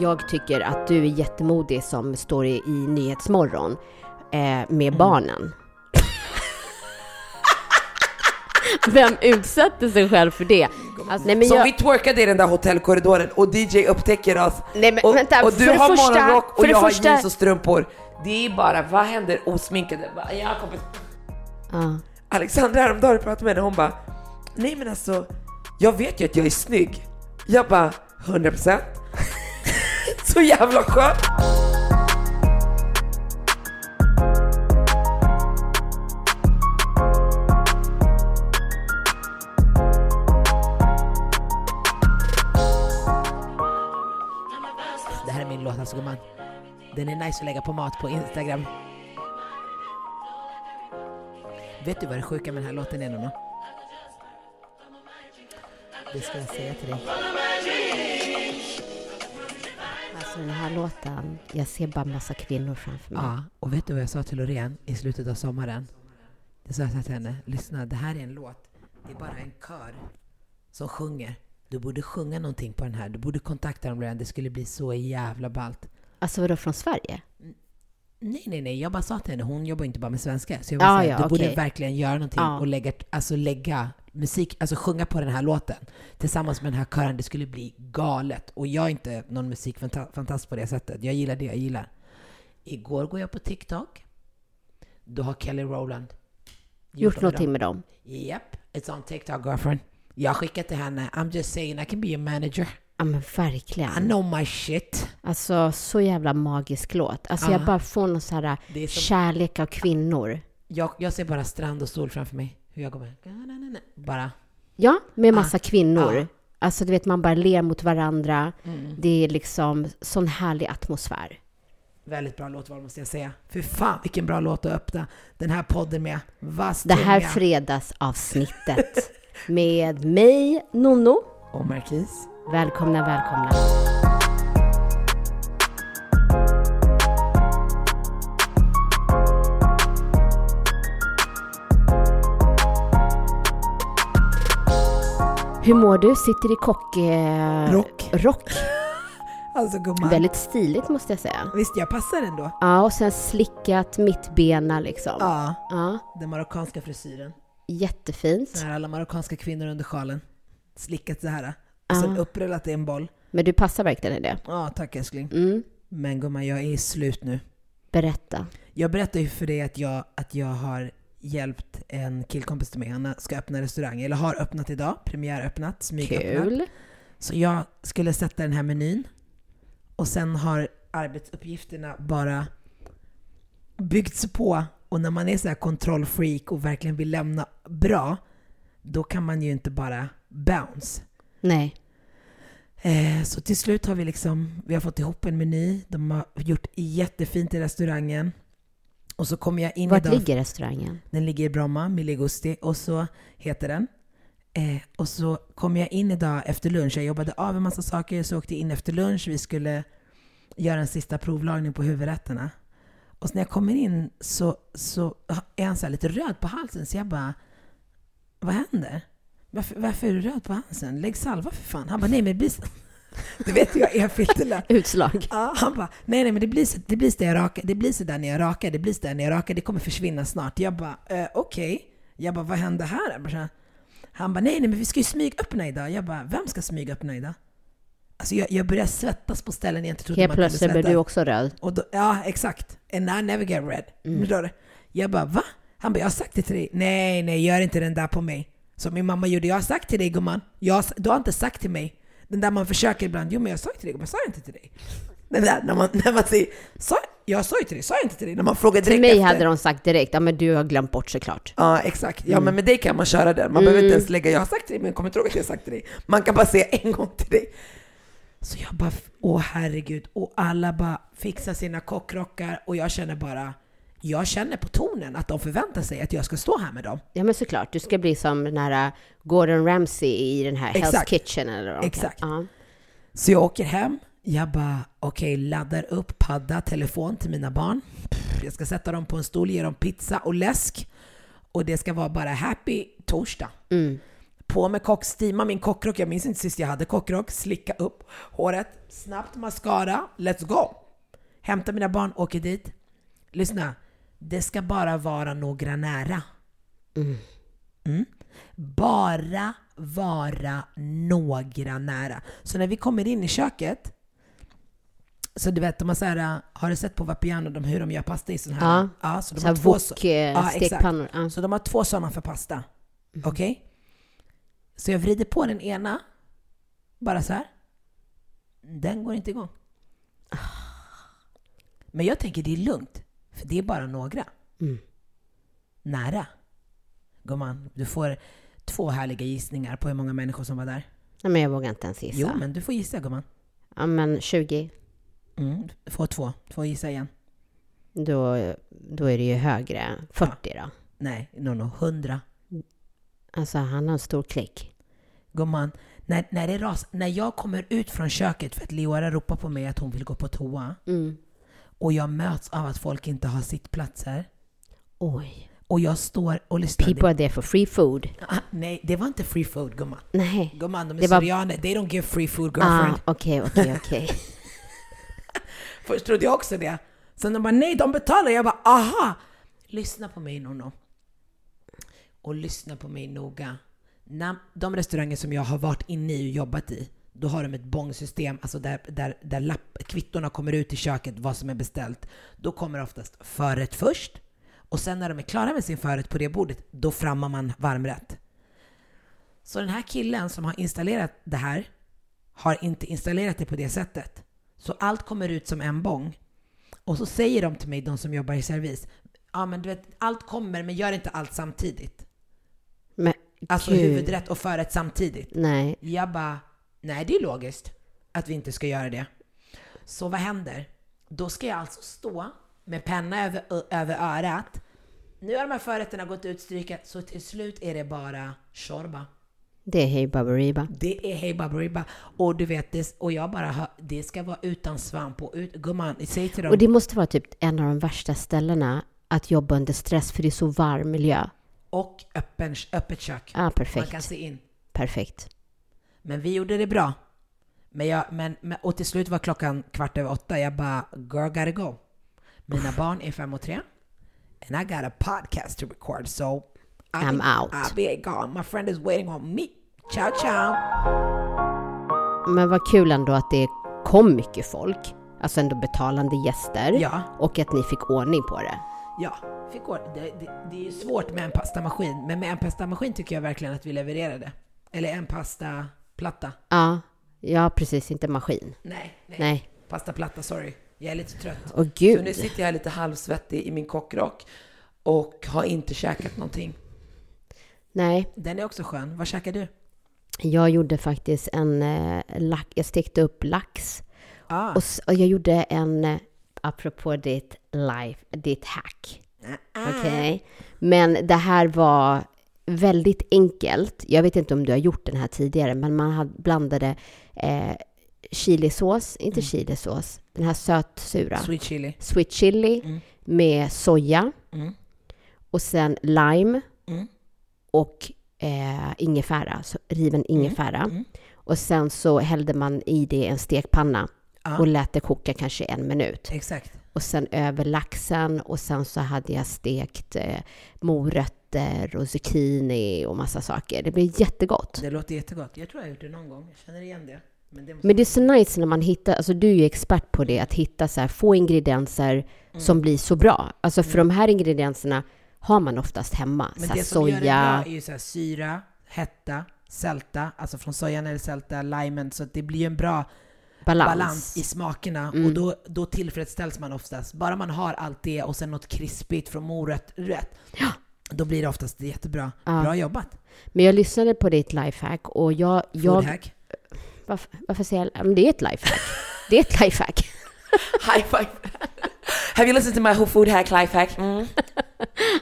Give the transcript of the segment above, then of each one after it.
Jag tycker att du är jättemodig som står i, i Nyhetsmorgon eh, med barnen. Vem utsätter sig själv för det? Alltså, nej, Som jag, vi twerkade i den där hotellkorridoren och DJ upptäcker oss. Nej, men och, vänta, och du har första- morgonrock och jag har första- jeans och strumpor. Det är bara, vad händer osminkade? Jag kommit... Ja. Alexandra häromdagen pratade med henne hon bara, nej men alltså, jag vet ju att jag är snygg. Jag bara, 100%. Så jävla skönt. Det här är min låt alltså gumman. Den är nice att lägga på mat på Instagram. Vet du vad det sjuka med den här låten är Nono? Det ska jag säga till dig. Alltså den här låten, jag ser bara massa kvinnor framför mig. Ja, och vet du vad jag sa till Loreen i slutet av sommaren? Det sa jag till henne, lyssna det här är en låt, det är bara en kör som sjunger. Du borde sjunga någonting på den här, du borde kontakta dem Loreen, det skulle bli så jävla ballt. Alltså vadå, från Sverige? Nej, nej, nej, jag bara sa till henne, hon jobbar inte bara med svenska. Så jag Ja, bara säga, ja, du borde okej. verkligen göra någonting Ja. och lägga, alltså lägga musik, alltså sjunga på den här låten tillsammans med den här kören. Det skulle bli galet. Och jag är inte någon musikfantast på det sättet. Jag gillar det jag gillar. Igår går jag på TikTok. Då har Kelly Rowland Gjort dem någonting med dem? Yep, it's on TikTok girlfriend. Jag har skickat till henne, I'm just saying I can be a manager. Ja men I verkligen. know my shit. Alltså så jävla magisk låt. Alltså jag Ja. bara får någon så här som- kärlek av kvinnor. Jag, jag ser bara strand och sol framför mig. Hur jag går med. Bara. Ja, med massa kvinnor. Ja. Alltså du vet, man bara ler mot varandra. Det är liksom sån härlig atmosfär. Väldigt bra låtval måste jag säga. För fan vilken bra låt att öppna den här podden med. Vass Det här fredagsavsnittet med mig, Nonno. och Marquis. Välkomna, välkomna. Hur mår du? Sitter i kock... Eh, Rock. rock. Alltså gumman. Väldigt stiligt måste jag säga. Visst, jag passar ändå. Ja, och sen slickat mittbena liksom. Ja, Ja, den marockanska frisyren. jättefint. Så här alla marockanska kvinnor under sjalen. Slickat så här. Och sen upprullat i en boll. Men du passar verkligen i det. Ja, tack älskling. Mm. Men gumman, jag är slut nu. Berätta. Jag berättade ju för dig att jag, att jag har hjälpt en killkompis till mig. Han ska öppna restaurang, eller har öppnat idag. Premiäröppnat, smygöppnat. Kul. Så jag skulle sätta den här menyn. Och sen har arbetsuppgifterna bara byggts på. Och när man är så här kontrollfreak och verkligen vill lämna bra, då kan man ju inte bara bounce. Nej. Eh, så till slut har vi liksom, vi har fått ihop en meny. De har gjort jättefint i restaurangen. Och så kommer jag in Vart idag. ligger restaurangen? Den ligger i Bromma, Mille Gusti, och så heter den. Eh, och så kom jag in idag efter lunch. Jag jobbade av en massa saker, så åkte jag in efter lunch. Vi skulle göra en sista provlagning på huvudrätterna. Och så när jag kommer in så, så är han så här lite röd på halsen, så jag bara, vad händer? Varför, varför är du röd på halsen? Lägg salva för fan. Han bara, nej men det blir så... Du vet jag är filterlös. Utslag. Ja, han bara, nej nej men det blir så, det blir så där jag rakar, det blir så där när jag rakar, det blir så där när jag rakar, det kommer försvinna snart. Jag bara, eh, okej. Jag bara, vad händer här? Han bara, nej nej men vi ska ju smygöppna idag. Jag bara, vem ska smygöppna idag? Alltså jag, jag började svettas på ställen jag inte trodde Helt man kunde plötsligt blev svettas. du också röd. Och då, ja, exakt. And I never get red. Du? Jag bara, va? Han bara, jag har sagt det till dig. Nej, nej, gör inte den där på mig. Som min mamma gjorde. Jag har sagt till dig gumman. Jag du har inte sagt till mig. Den där man försöker ibland. Jo, men jag har sagt till dig gumman. Jag sa inte till dig. Det där, när, man, när man säger, sa, jag sa ju till dig, sa jag inte till dig? När man frågar direkt Till mig efter. hade de sagt direkt, ja men du har glömt bort såklart. Ja, exakt. Ja, men med dig kan man köra den. Man behöver inte ens lägga, jag har sagt till dig, men jag kommer inte ihåg att jag har sagt till dig. Man kan bara säga en gång till dig. Så jag bara, åh herregud. Och alla bara fixar sina kockrockar och jag känner bara, jag känner på tonen att de förväntar sig att jag ska stå här med dem. Ja men såklart, du ska bli som den här uh, Gordon Ramsay i den här Hell's Exakt. Kitchen eller vad Exakt. kallar- Ja. Så jag åker hem, jag bara okej, laddar upp padda, telefon till mina barn. Pff, Jag ska sätta dem på en stol, ge dem pizza och läsk. Och det ska vara bara happy torsdag. Mm. På med kock, steama min kockrock, jag minns inte sist jag hade kockrock, slicka upp håret, snabbt mascara, let's go! Hämta mina barn, åker dit. Lyssna, det ska bara vara några nära. Mm. Bara vara några nära. Så när vi kommer in i köket, så du vet, de har så här, har du sett på Vapiano de, hur de gör pasta i sån här? Ja. så de Så har två wok, så- eh, Ja, stekpannor. Ja. Så de har två sådana för pasta. Okej? Så jag vrider på den ena, bara så här. Den går inte igång. Men jag tänker det är lugnt, för det är bara några. Mm. Nära. Gumman, du får två härliga gissningar på hur många människor som var där. Nej, men jag vågar inte ens gissa. Jo, men du får gissa gumman. Ja men 20, Mm, du får två. Du får gissa igen. då, då är det ju högre. 40 då. Nej, no, no, hundra. Alltså han har en stor klick. Gumman, när, när, det ras, när jag kommer ut från köket för att Leora ropar på mig att hon vill gå på toa Mm. Och jag möts av att folk inte har sittplatser Oj. och jag står och lyssnar. People are there for free food. Ah, nej, det var inte free food gumman. Nej. Gumman, de är Det var- syrianer. They don't give free food Ah, girlfriend. okej, okej, okej. Först trodde jag också det. Sen de bara nej, de betalar. Jag bara aha! Lyssna på mig Nono. Och lyssna på mig noga. När de restauranger som jag har varit inne i och jobbat i, då har de ett bångsystem, alltså där, där, där lapp, kvittorna kommer ut i köket, vad som är beställt. Då kommer oftast förrätt först. Och sen när de är klara med sin förrätt på det bordet, då frammar man varmrätt. Så den här killen som har installerat det här, har inte installerat det på det sättet. Så allt kommer ut som en bång. Och så säger de till mig, de som jobbar i service, ja men du vet, allt kommer men gör inte allt samtidigt. Men Alltså gud. huvudrätt och förrätt samtidigt. Nej. Jag bara, nej det är logiskt att vi inte ska göra det. Så vad händer? Då ska jag alltså stå med penna över, över örat. Nu har de här förrätterna gått ut stryka, så till slut är det bara shorba. Det är Hey Baberiba. Det är hej baberiba. Och du vet, det, och jag bara hör, det ska vara utan svamp och ut, gumman, säg till dem. Och det måste vara typ en av de värsta ställena att jobba under stress för det är så varm miljö. och öppen, öppet kök. Man perfekt. kan se in. Perfekt. Men vi gjorde det bra. Men jag, men, men, och till slut var klockan kvart över åtta. Jag bara, girl gotta go. Mina barn är fem och tre. And I got a podcast to record so I I'm can- out. I'll be gone. My friend is waiting on me. Ciao ciao. Men vad kul ändå att det kom mycket folk. Alltså ändå betalande gäster. Ja, Och att ni fick ordning på det. ja. Fick ord- det, det, det är ju svårt med en pastamaskin, men med en pastamaskin tycker jag verkligen att vi levererade. Eller en pastaplatta. Ja, ja precis. Inte maskin. Nej, nej. Nej. Pastaplatta, sorry. Jag är lite trött. Åh Så gud. nu sitter jag lite halvsvettig i min kockrock och har inte käkat någonting. Nej, Den är också skön. Vad käkar du? jag gjorde faktiskt en eh, lax. Jag stekte upp lax. Ah, Och, och jag gjorde en, eh, apropå ditt life, ditt hack. Okej? Men det här var väldigt enkelt. Jag vet inte om du har gjort den här tidigare, men man blandade eh, chilisås, inte chilisås, den här sötsura, sweet chili. sweet chili Mm. med soja Mm. och sen lime Mm. och eh, ingefära, så riven ingefära. Mm. Och sen så hällde man i det en stekpanna Ja, och lät det koka kanske en minut. exakt. Och sen över laxen och sen så hade jag stekt eh, morötter och zucchini och massa saker. Det blev jättegott. Det låter jättegott. Jag tror jag har gjort det någon gång. Jag känner igen det. Men det måste... Men det är så nice när man hittar, alltså du är ju expert på det, att hitta så här få ingredienser Mm. som blir så bra. Alltså för de här ingredienserna har man oftast hemma. Men så här det som gör det bra soja. är ju så här syra, hetta, sälta. Alltså från sojan det sälta, limen. Så det blir ju en bra... Balans. i smakerna Mm. och då, då tillfredsställs man oftast. Bara man har allt det och sen något krispigt från morötter, då blir det oftast jättebra. Ja. Bra jobbat. Men jag lyssnade på ditt lifehack och jag... jag Foodhack. varför, varför säger jag... ja, Men det är ett lifehack. Det är ett lifehack. High five. Have you listened to my whole food hack life hack? Mm.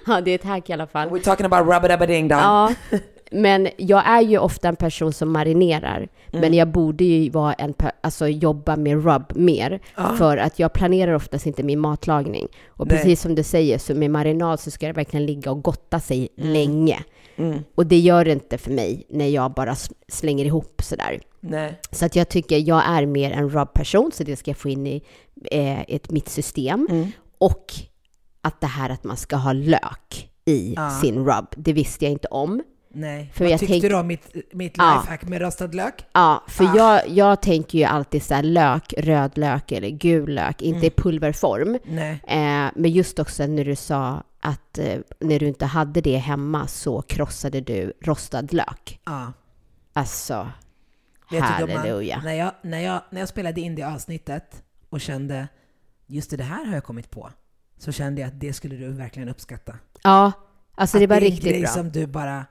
Ja, det är ett hack i alla fall. We're talking about rubber dubber ding dong. Ja, men jag är ju ofta en person som marinerar. Men jag borde ju vara en, alltså jobba med rub mer. För att jag planerar oftast inte min matlagning. Och Nej. precis som du säger, så med marinad så ska det verkligen ligga och gotta sig länge. Mm. Och det gör det inte för mig när jag bara slänger ihop sådär. Nej. Så att jag tycker jag är mer en rub-person, så det ska jag få in i eh, ett, mitt system. Mm. Och att det här att man ska ha lök i Ja. sin rub, det visste jag inte om. Nej. För Vad jag tyckte tänk- du om mitt, mitt Ja. lifehack med rostad lök? Ja, för Ah. jag, jag tänker ju alltid så här lök, röd lök eller gul lök, inte i pulverform. Nej. Eh, men just också när du sa att eh, när du inte hade det hemma så krossade du rostad lök. Ja. Alltså, halleluja. när, jag, när, jag, när jag spelade in det avsnittet och kände just det, det här har jag kommit på, så kände jag att det skulle du verkligen uppskatta. Ja, alltså det Att var är en riktigt grej bra. som du bara,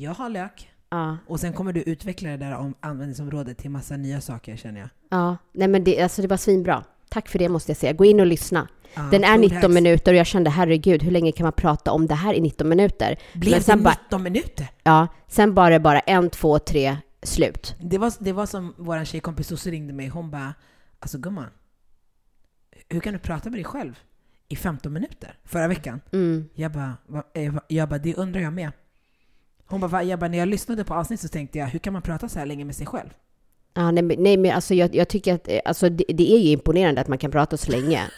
jag har lök, Ja, och sen kommer du utveckla det där om användningsområdet till massa nya saker känner jag. ja. Nej men det, alltså det var svinbra. Tack för det måste jag säga. Gå in och lyssna. Ja, Den är food 19 hacks. minuter och jag kände herregud, hur länge kan man prata om det här i 19 minuter? Blev Men det sen bara- 19 minuter? Ja, sen bara bara en, två, tre, slut. Det var, det var som vår tjejkompis Sosse ringde mig, hon bara, alltså gumman, hur kan du prata med dig själv i 15 minuter förra veckan? Mm. Jag bara, eh, jag bara, det undrar jag med. Hon bara? Jag bara, när jag lyssnade på avsnittet så tänkte jag, hur kan man prata så här länge med sig själv? Ja, nej, men- nej men alltså jag, jag tycker att eh, alltså, det, det är ju imponerande att man kan prata så länge.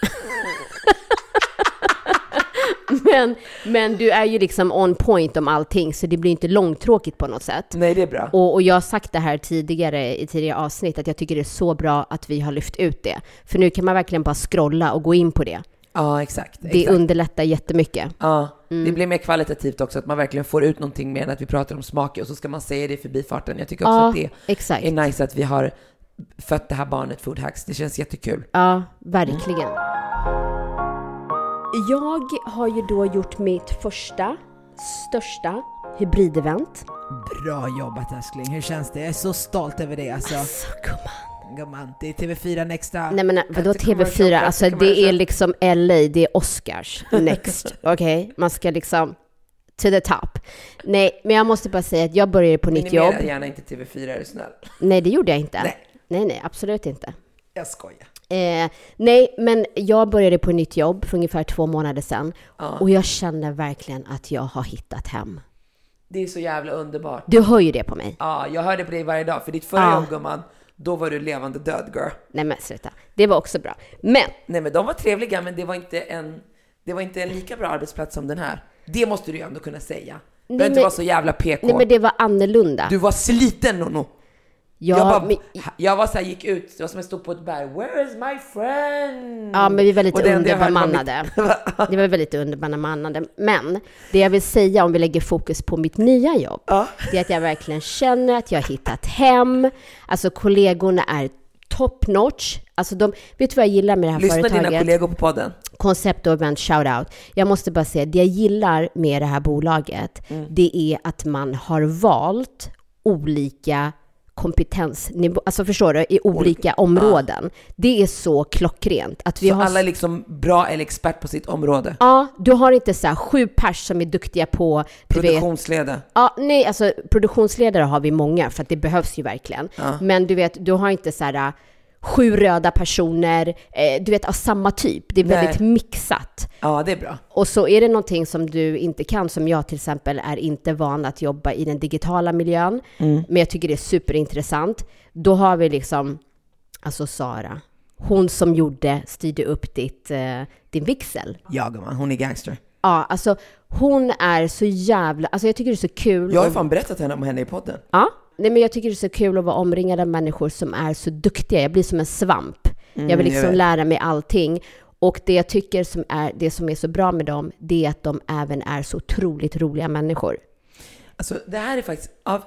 men, men du är ju liksom on point om allting, så det blir inte långtråkigt på något sätt. Nej, det är bra. Och, och jag har sagt det här tidigare i tidigare avsnitt, att jag tycker det är så bra att vi har lyft ut det. För nu kan man verkligen bara scrolla och gå in på det. Ja, exakt. Det exakt. underlättar jättemycket. Ja, Mm. det blir mer kvalitativt också, att man verkligen får ut någonting mer än att vi pratar om smaker och så ska man säga det i förbifarten. Jag tycker också Ja, att det exakt. är nice att vi har fött det här barnet Food Hacks. Det känns jättekul. Ja, verkligen. Jag har ju då gjort mitt första, största hybridevent. Bra jobbat älskling, hur känns det? Jag är så stolt över dig alltså. Alltså gumman. Gumman, det är TV4 Nexta. Nej men vadå Efter commercial, TV4? efter Alltså det är liksom LA, det är Oscars next. Okej? Man ska liksom to the top. Nej, men jag måste bara säga att jag började på nytt Minimera jobb. gärna inte TV4, är du snäll. Nej, det gjorde jag inte. Nej. Nej, nej, absolut inte. Jag skojar. Eh, nej, men jag började på nytt jobb för ungefär två månader sedan. Ja. Och jag känner verkligen att jag har hittat hem. Det är så jävla underbart. Du hör ju det på mig. Ja, jag hör det på dig varje dag. För ditt förra Ja. jobb gumman, då var du levande död girl. Nej men sluta. Det var också bra. Men, Nej men de var trevliga, men det var inte en, det var inte en lika bra arbetsplats som den här. Det måste du ju ändå kunna säga. Du behöver inte vara så jävla PK. nej men det var annorlunda. Du var sliten Nono. Ja, jag, bara, men, jag var så här, gick ut, det var som jag stod på ett berg. Where is my friend? ja, men vi var lite underbemannade. mitt- Det var väl lite underbemannade. Men det jag vill säga om vi lägger fokus på mitt nya jobb, Ja. det är att jag verkligen känner att jag har hittat hem. Alltså kollegorna är top notch. Alltså de, vet du vad jag gillar med det här Lyssna företaget? dina kollegor på podden. Koncept och event shoutout. Jag måste bara säga, det jag gillar med det här bolaget, det är att man har valt olika kompetensnivå, alltså förstår du, i olika områden. Det är så klockrent. Att vi Så har alla är liksom bra eller expert på sitt område. Ja, du har inte så här sju pers som är duktiga på, du vet. Ja, nej, alltså produktionsledare har vi många för att det behövs ju verkligen. Men du vet, du har inte så här sju röda personer, eh, du vet av samma typ. Det är Nej. väldigt mixat. Ja, det är bra. Och så är det någonting som du inte kan, som jag till exempel är inte van att jobba i den digitala miljön, men jag tycker det är superintressant. Då har vi liksom, alltså Sara, hon som gjorde, styrde upp ditt, eh, din vigsel. Ja gumman, hon är gangster. Ja, alltså hon är så jävla, alltså jag tycker det är så kul. Jag har ju fan berättat henne om henne i podden. Ja, nej men jag tycker det är så kul att vara omringad av människor som är så duktiga. Jag blir som en svamp. jag vill Mm, jag liksom vet. lära mig allting. Och det jag tycker som är, det som är så bra med dem, det är att de även är så otroligt roliga människor. Alltså det här är faktiskt, av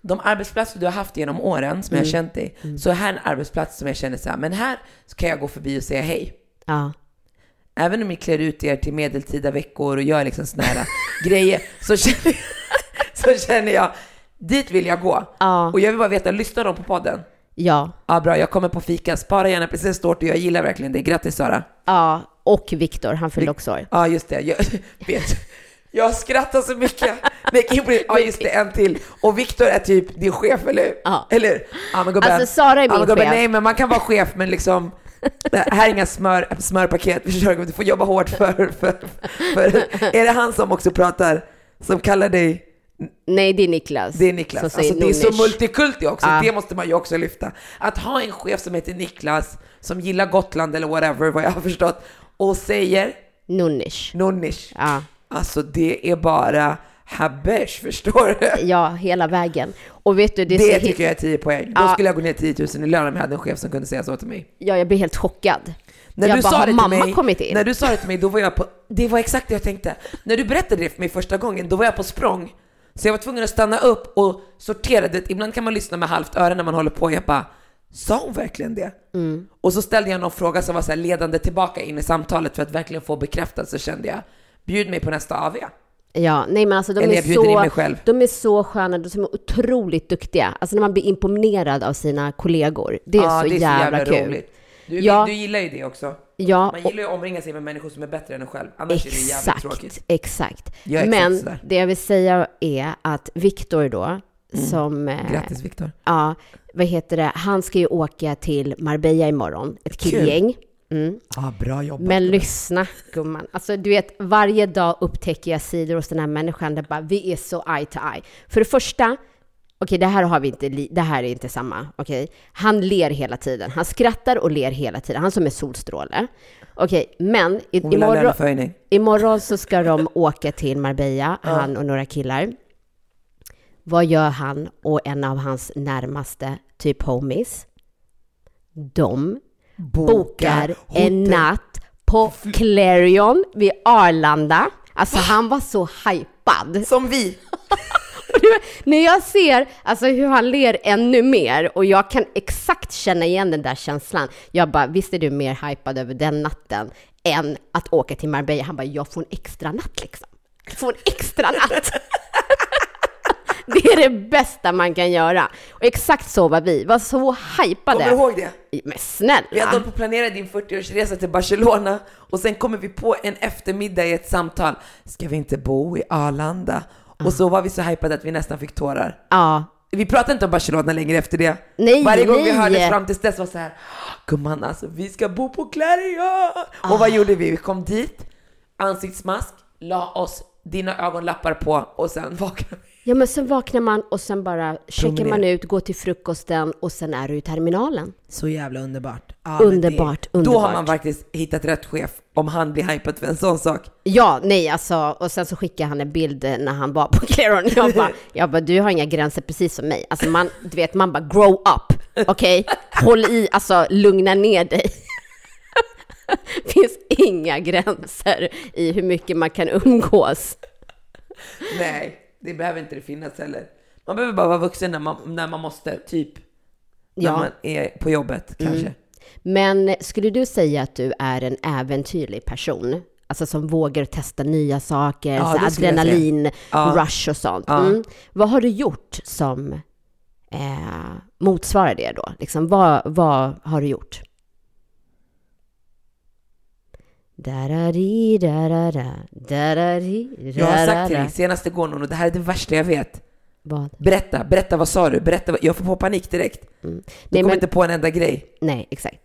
de arbetsplatser du har haft genom åren som jag har känt dig, så är här en arbetsplats som jag känner så här, men här kan jag gå förbi och säga hej. Ja. Även om ni klär ut er till medeltida veckor och gör liksom såna här grejer, så känner, så känner jag, dit vill jag gå. Ja. Och jag vill bara veta, lyssnar de på podden? Ja. Ja, bra, jag kommer på fika. Spara gärna prinsesstårta, jag gillar verkligen det. Grattis Sara. Ja. Och Viktor, han fyllde också år. Ja, just det. Jag, vet, jag skrattar så mycket. Ja, just det, en till. Och Viktor är typ din chef, eller Ja. Eller Ja, men gubben. Alltså, Sara är ja, men min gubben, chef. Nej, men man kan vara chef, men liksom här är inga smör, smörpaket? Du får jobba hårt för, för, för... Är det han som också pratar, som kallar dig Nej, det är Niklas. Det är Niklas. Alltså, det är så nunnish. multikulti också, Ja. det måste man ju också lyfta. Att ha en chef som heter Niklas, som gillar Gotland eller whatever, vad jag har förstått, och säger Nunnish. nonnish. Ja. Alltså det är bara habesh, förstår du? ja, hela vägen. Och vet du, det, Det tycker hit... jag är 10 poäng. Då Ja. skulle jag gå ner 10 000 i lön om jag hade en chef som kunde säga så till mig. Ja, jag blir helt chockad. När jag du bara, sa det till mamma mig, kommit in? När du sa det till mig, då var jag på, det var exakt det jag tänkte. När du berättade det för mig första gången, då var jag på språng. Så jag var tvungen att stanna upp och sortera det. Ibland kan man lyssna med halvt öra när man håller på. Jag bara, sa hon verkligen det? Mm. Och så ställde jag någon fråga som var så ledande tillbaka in i samtalet för att verkligen få bekräftat. Så kände jag, bjud mig på nästa AV. Ja, nej men alltså de Eller är, så, de är så sköna, de är otroligt duktiga. Alltså när man blir imponerad av sina kollegor. Det är, Ja, så, det är jävla kul. roligt. Du, Ja. du gillar ju det också. Ja, Man gillar ju att omringa sig med människor som är bättre än en själv. Annars är det jävligt exakt, tråkigt. exakt. Exakt Men sådär. det jag vill säga är att Viktor då, som... eh, Grattis Viktor. Ja, vad heter det? Han ska ju åka till Marbella imorgon, ett killgäng. Mm. Ah, bra jobbat. Men lyssna gumman, alltså du vet varje dag upptäcker jag sidor hos den här människan där bara vi är så eye to eye. För det första, okej det här har vi inte, det här är inte samma, okej. Han ler hela tiden, han skrattar och ler hela tiden, han som är solstråle. Okej, men i, imorgon, imorgon så ska de åka till Marbella, han och några killar. Vad gör han och en av hans närmaste, typ homies? De bokar en natt på Clarion vid Arlanda. Alltså han var så hypad. Som vi. När jag ser alltså, hur han ler ännu mer och jag kan exakt känna igen den där känslan. Jag bara, visst är du mer hypad över den natten än att åka till Marbella? Han bara, jag får en extra natt liksom. Jag får en extra natt. det är det bästa man kan göra. Och exakt så var vi, var så hypade. Kommer du ihåg det? Men Vi hade snälla! hållit på att planera din 40-årsresa till Barcelona och sen kommer vi på en eftermiddag i ett samtal. Ska vi inte bo i Arlanda? Och så var vi så hypade att vi nästan fick tårar. Ja, Vi pratade inte om Barcelona längre efter det. Nej, Varje gång vi nej. hördes fram tills dess var så här, gumman alltså vi ska bo på Clarion! Och Ah. vad gjorde vi? Vi kom dit, ansiktsmask, la oss dina ögonlappar på och sen vaknade vi. Ja, men sen vaknar man och sen bara checkar man ut, går till frukosten och sen är du i terminalen. Så jävla underbart. Ja, Underbart, Då underbart. har man faktiskt hittat rätt chef om han blir hypad för en sån sak. Ja, nej alltså, och sen så skickade han en bild eh, när han var på Clarion. Jag bara, jag bara, du har inga gränser precis som mig. Alltså man, du vet, man bara grow up, okej? Håll i, alltså lugna ner dig. finns inga gränser i hur mycket man kan umgås. Nej, det behöver inte det finnas heller. Man behöver bara vara vuxen när man, när man måste, typ. När Ja. man är på jobbet kanske. Men skulle du säga att du är en äventyrlig person? Alltså som vågar testa nya saker, Ja, adrenalin, Ja. rush och sånt. Ja. Mm. Vad har du gjort som eh, motsvarar det då? Liksom, vad, vad har du gjort? Da-da-di, da-da-da, da-da-di, Jag har sagt till dig senast igår Nono, det här är det värsta jag vet. Vad? Berätta, berätta vad sa du? Berätta, vad- jag får på panik direkt. Du Nej, kommer men- inte på en enda grej. Nej, exakt.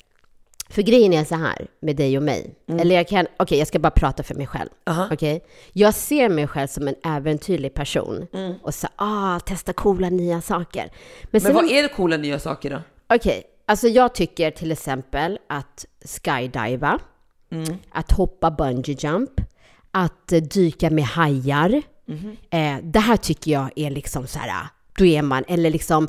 För grejen är så här med dig och mig. Eller jag kan, okej jag ska bara prata för mig själv. Mm. Aha. Okej? Jag ser mig själv som en äventyrlig person. Mm. Och så, ah, testa coola nya saker. Men, Men sen, vad är det coola nya saker då? okej, alltså jag tycker till exempel att skydiva, Mm. att hoppa bungee jump, att eh, dyka med hajar. Mhm. Eh, det här tycker jag är liksom så här, då är man, eller liksom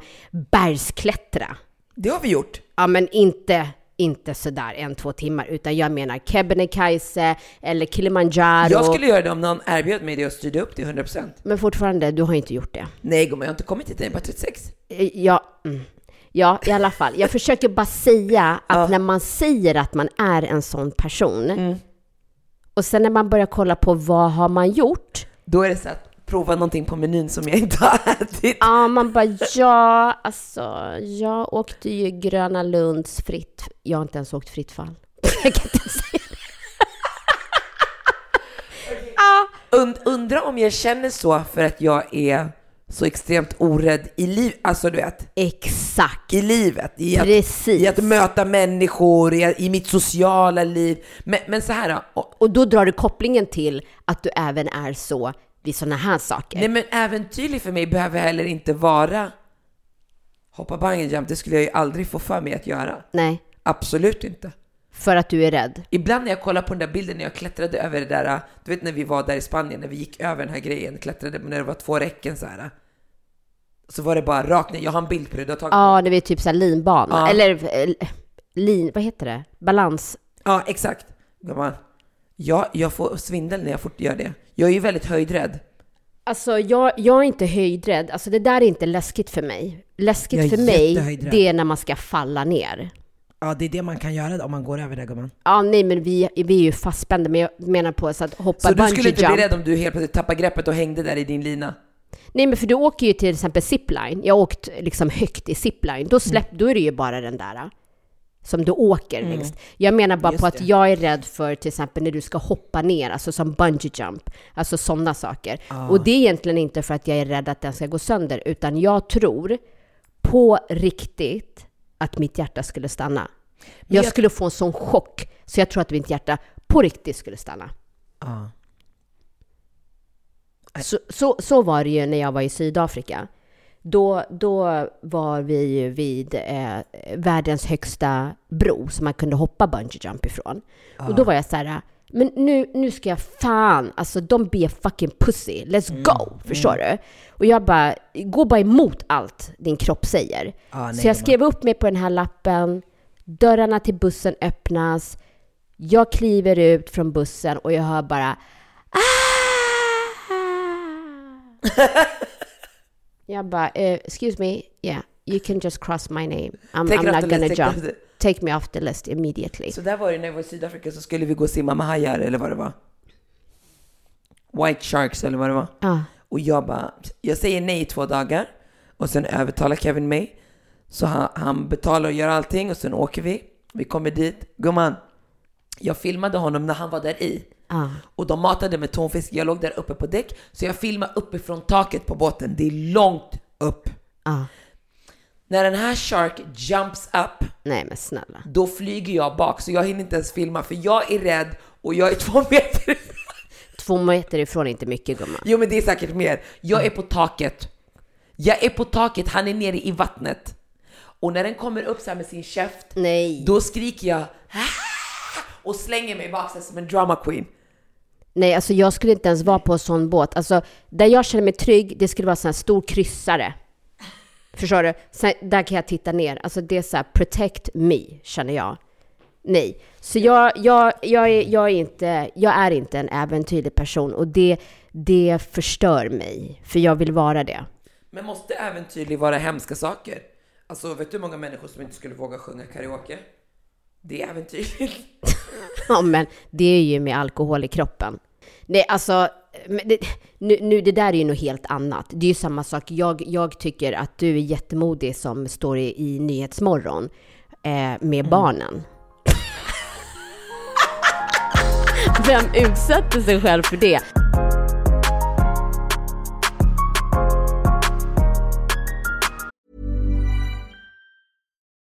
bergsklättra. Det har vi gjort. Ja, men inte inte sådär en, två timmar, utan jag menar Kebnekaise eller Kilimanjaro. Jag skulle göra det om någon erbjöd mig det och styrde upp det 100%. Men fortfarande, du har inte gjort det. Nej gumman, jag har inte kommit hit än, jag är bara 36. Eh, Ja, mm. Ja, i alla fall. Jag försöker bara säga att när man säger att man är en sån person Mm. och sen när man börjar kolla på vad har man gjort? Då är det så att prova någonting på menyn som jag inte har ätit. Ja, man bara ja, alltså jag åkte ju Gröna Lunds fritt. Jag har inte ens åkt fritt fall. Jag kan inte säga det. Ja, Und, undra om jag känner så för att jag är så extremt orädd i liv, alltså du vet, exakt. i livet, i att, Precis. i att möta människor, i, i mitt sociala liv. Men, men så här och- Och då drar du kopplingen till att du även är så vid sådana här saker. nej men äventyrlig för mig behöver heller inte vara hoppa bungee jump, det skulle jag ju aldrig få för mig att göra. Nej, Absolut inte. för att du är rädd. Ibland när jag kollar på den där bilden när jag klättrade över det där, du vet när vi var där i Spanien, när vi gick över den här grejen, klättrade när det var två räcken så här. Så var det bara rakt ner, jag har en bild på det, du har tagit Ja, det är typ så här linbana. Ja. Eller eh, lin, vad heter det? Balans. Ja, exakt. Gumman. Ja, jag får svindel när jag fort gör det. Jag är ju väldigt höjdrädd. Alltså jag, jag är inte höjdrädd. Alltså det där är inte läskigt för mig. Läskigt Jag är för mig, jättehöjdrädd. det är när man ska falla ner. Ja, det är det man kan göra om man går över det gumman. Ja, nej men vi, vi är ju fastspända, men jag menar på så att hoppa Så du bungee skulle inte jump. bli rädd om du helt plötsligt tappar greppet och hängde där i din lina? Nej men för du åker ju till exempel zipline. Jag har åkt liksom högt i zipline. Då, släpp, då är det ju bara den där som du åker längst. Jag menar bara Just på att det. jag är rädd för till exempel när du ska hoppa ner, alltså som bungee jump, alltså sådana saker. Och det är egentligen inte för att jag är rädd att den ska gå sönder, utan jag tror på riktigt att mitt hjärta skulle stanna. Jag jag- skulle få en sån chock, så jag tror att mitt hjärta på riktigt skulle stanna. Ja. Så, så, så var det ju när jag var i Sydafrika. Då, då var vi ju vid eh, världens högsta bro som man kunde hoppa bungee jump ifrån. Och då var jag så här, men nu, nu ska jag fan, alltså de be fucking pussy, let's go, förstår du? Och jag bara, gå bara emot allt din kropp säger. Ja, nej, så jag skrev upp mig på den här lappen, dörrarna till bussen öppnas, jag kliver ut från bussen och jag hör bara ah! Jag bara, eh, excuse me, yeah, you can just cross my name. I'm, Take I'm not gonna list, jump. Take me off the list immediately. Så där var det när jag var i Sydafrika så skulle vi gå och simma med hajar eller vad det var. White sharks eller vad det var. Ja. Och jag bara, jag säger nej i två dagar och sen övertalar Kevin mig. Så han, han betalar och gör allting och sen åker vi. Vi kommer dit. Gumman, jag filmade honom när han var där i. Ja. Och de matade med tonfisk. Jag låg där uppe på däck. Så jag filmade uppifrån taket på båten. Det är långt upp. Ja. När den här shark jumps up, Nej men snälla. då flyger jag bak. Så jag hinner inte ens filma för jag är rädd och jag är två meter ifrån. Två meter ifrån är inte mycket gumman. Jo men det är säkert mer. Jag är på taket. Jag är på taket, han är nere i vattnet. Och när den kommer upp så här med sin käft, Nej. då skriker jag "Ah!" och slänger mig bak så här som en drama queen. Nej, alltså jag skulle inte ens vara på en sån båt. Alltså, där jag känner mig trygg, det skulle vara en sån här stor kryssare. Förstår du? Sen, där kan jag titta ner. Alltså det är så här, protect me, känner jag. Nej. Så jag, jag, jag, är, jag, är inte, jag är inte en äventyrlig person och det, det förstör mig. För jag vill vara det. Men måste äventyrlig vara hemska saker? Alltså vet du hur många människor som inte skulle våga sjunga karaoke? Det är äventyrligt. Ja, men det är ju med alkohol i kroppen. Nej, alltså, det, nu, nu, det där är ju något helt annat. Det är ju samma sak. Jag, jag tycker att du är jättemodig som står i, i Nyhetsmorgon eh, med barnen. Vem utsätter sig själv för det?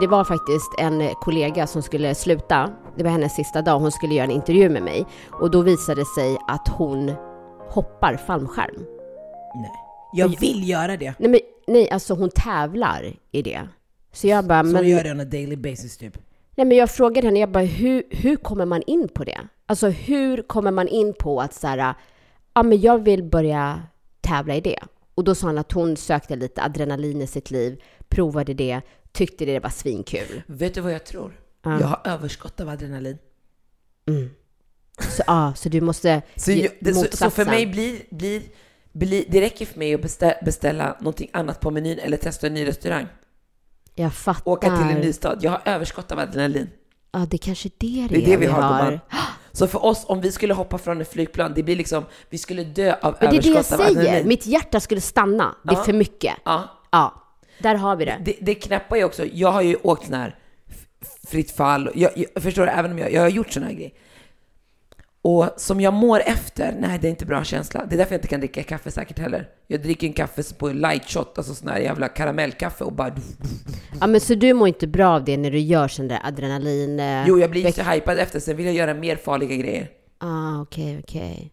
Det, var faktiskt en kollega som skulle sluta. Det var hennes sista dag. Hon skulle göra en intervju med mig. Och då visade det sig att hon hoppar fallskärm. Nej. Jag vill göra det. Nej, men, nej, alltså hon tävlar i det. Så jag bara, Som men... gör det on a daily basis typ. Nej, men jag frågade henne, jag bara, hur, hur kommer man in på det? Alltså hur kommer man in på att så här, ja men jag vill börja tävla i det. Och då sa hon att hon sökte lite adrenalin i sitt liv, provade det, tyckte det var svinkul. Vet du vad jag tror? Ja. Jag har överskott av adrenalin. Så, ja, så du måste Så, ge det, så, så för mig blir, blir, blir, det räcker för mig att beställa, beställa någonting annat på menyn eller testa en ny restaurang. Jag fattar. Åka till en ny stad. Jag har överskott av adrenalin. Ja, det är kanske det det Det är det vi har, har. Så för oss, om vi skulle hoppa från ett flygplan, det blir liksom, vi skulle dö av Men det är det jag säger. adrenalin. Mitt hjärta skulle stanna. Det är Ja. för mycket. Ja. Ja, där har vi det. Det, det knäppa är också, jag har ju åkt sån här fritt fall, jag, jag förstår det, även om jag, jag har gjort såna här grejer. Och som jag mår efter, nej det är inte bra känsla. Det är därför jag inte kan dricka kaffe säkert heller. Jag dricker en kaffe på light shot, alltså sån här jävla karamellkaffe och bara... Ja, men så du mår inte bra av det när du gör sån där adrenalin... eh, Jo, jag blir så hypad efter, sen vill jag göra mer farliga grejer. Ah, okej, okej.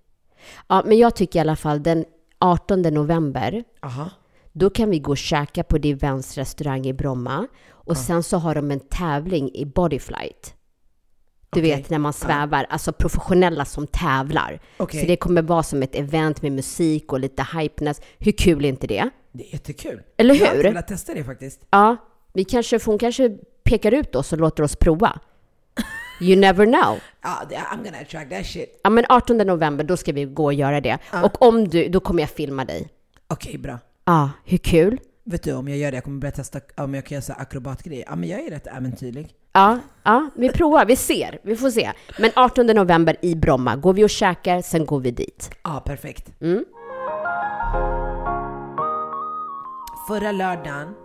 Ja, men jag tycker i alla fall den 18 november, Aha. då kan vi gå och käka på Divens restaurang i Bromma. Och sen så har de en tävling i bodyflight. Du Okej. vet när man svävar, alltså professionella som tävlar. Okej. Så det kommer vara som ett event med musik och lite hypeness. Hur kul är inte det? Det är jättekul. Eller Jag har hur? velat testa det faktiskt. Ja, vi kanske, hon kanske pekar ut oss och låter oss prova. You never know. Ja, I'm gonna track that shit. Ja, men 18 november, då ska vi gå och göra det. Och om du, då kommer jag filma dig. Okej, bra. Ja, hur kul? Vet du, om jag gör det, jag kommer börja testa om jag kan göra akrobatgrejer. Ja, men jag är rätt äventyrlig. Ja, ja, vi provar, vi ser, vi får se. Men 18 november i Bromma, går vi och käkar, sen går vi dit. Ja, perfekt. Mm. Förra lördagen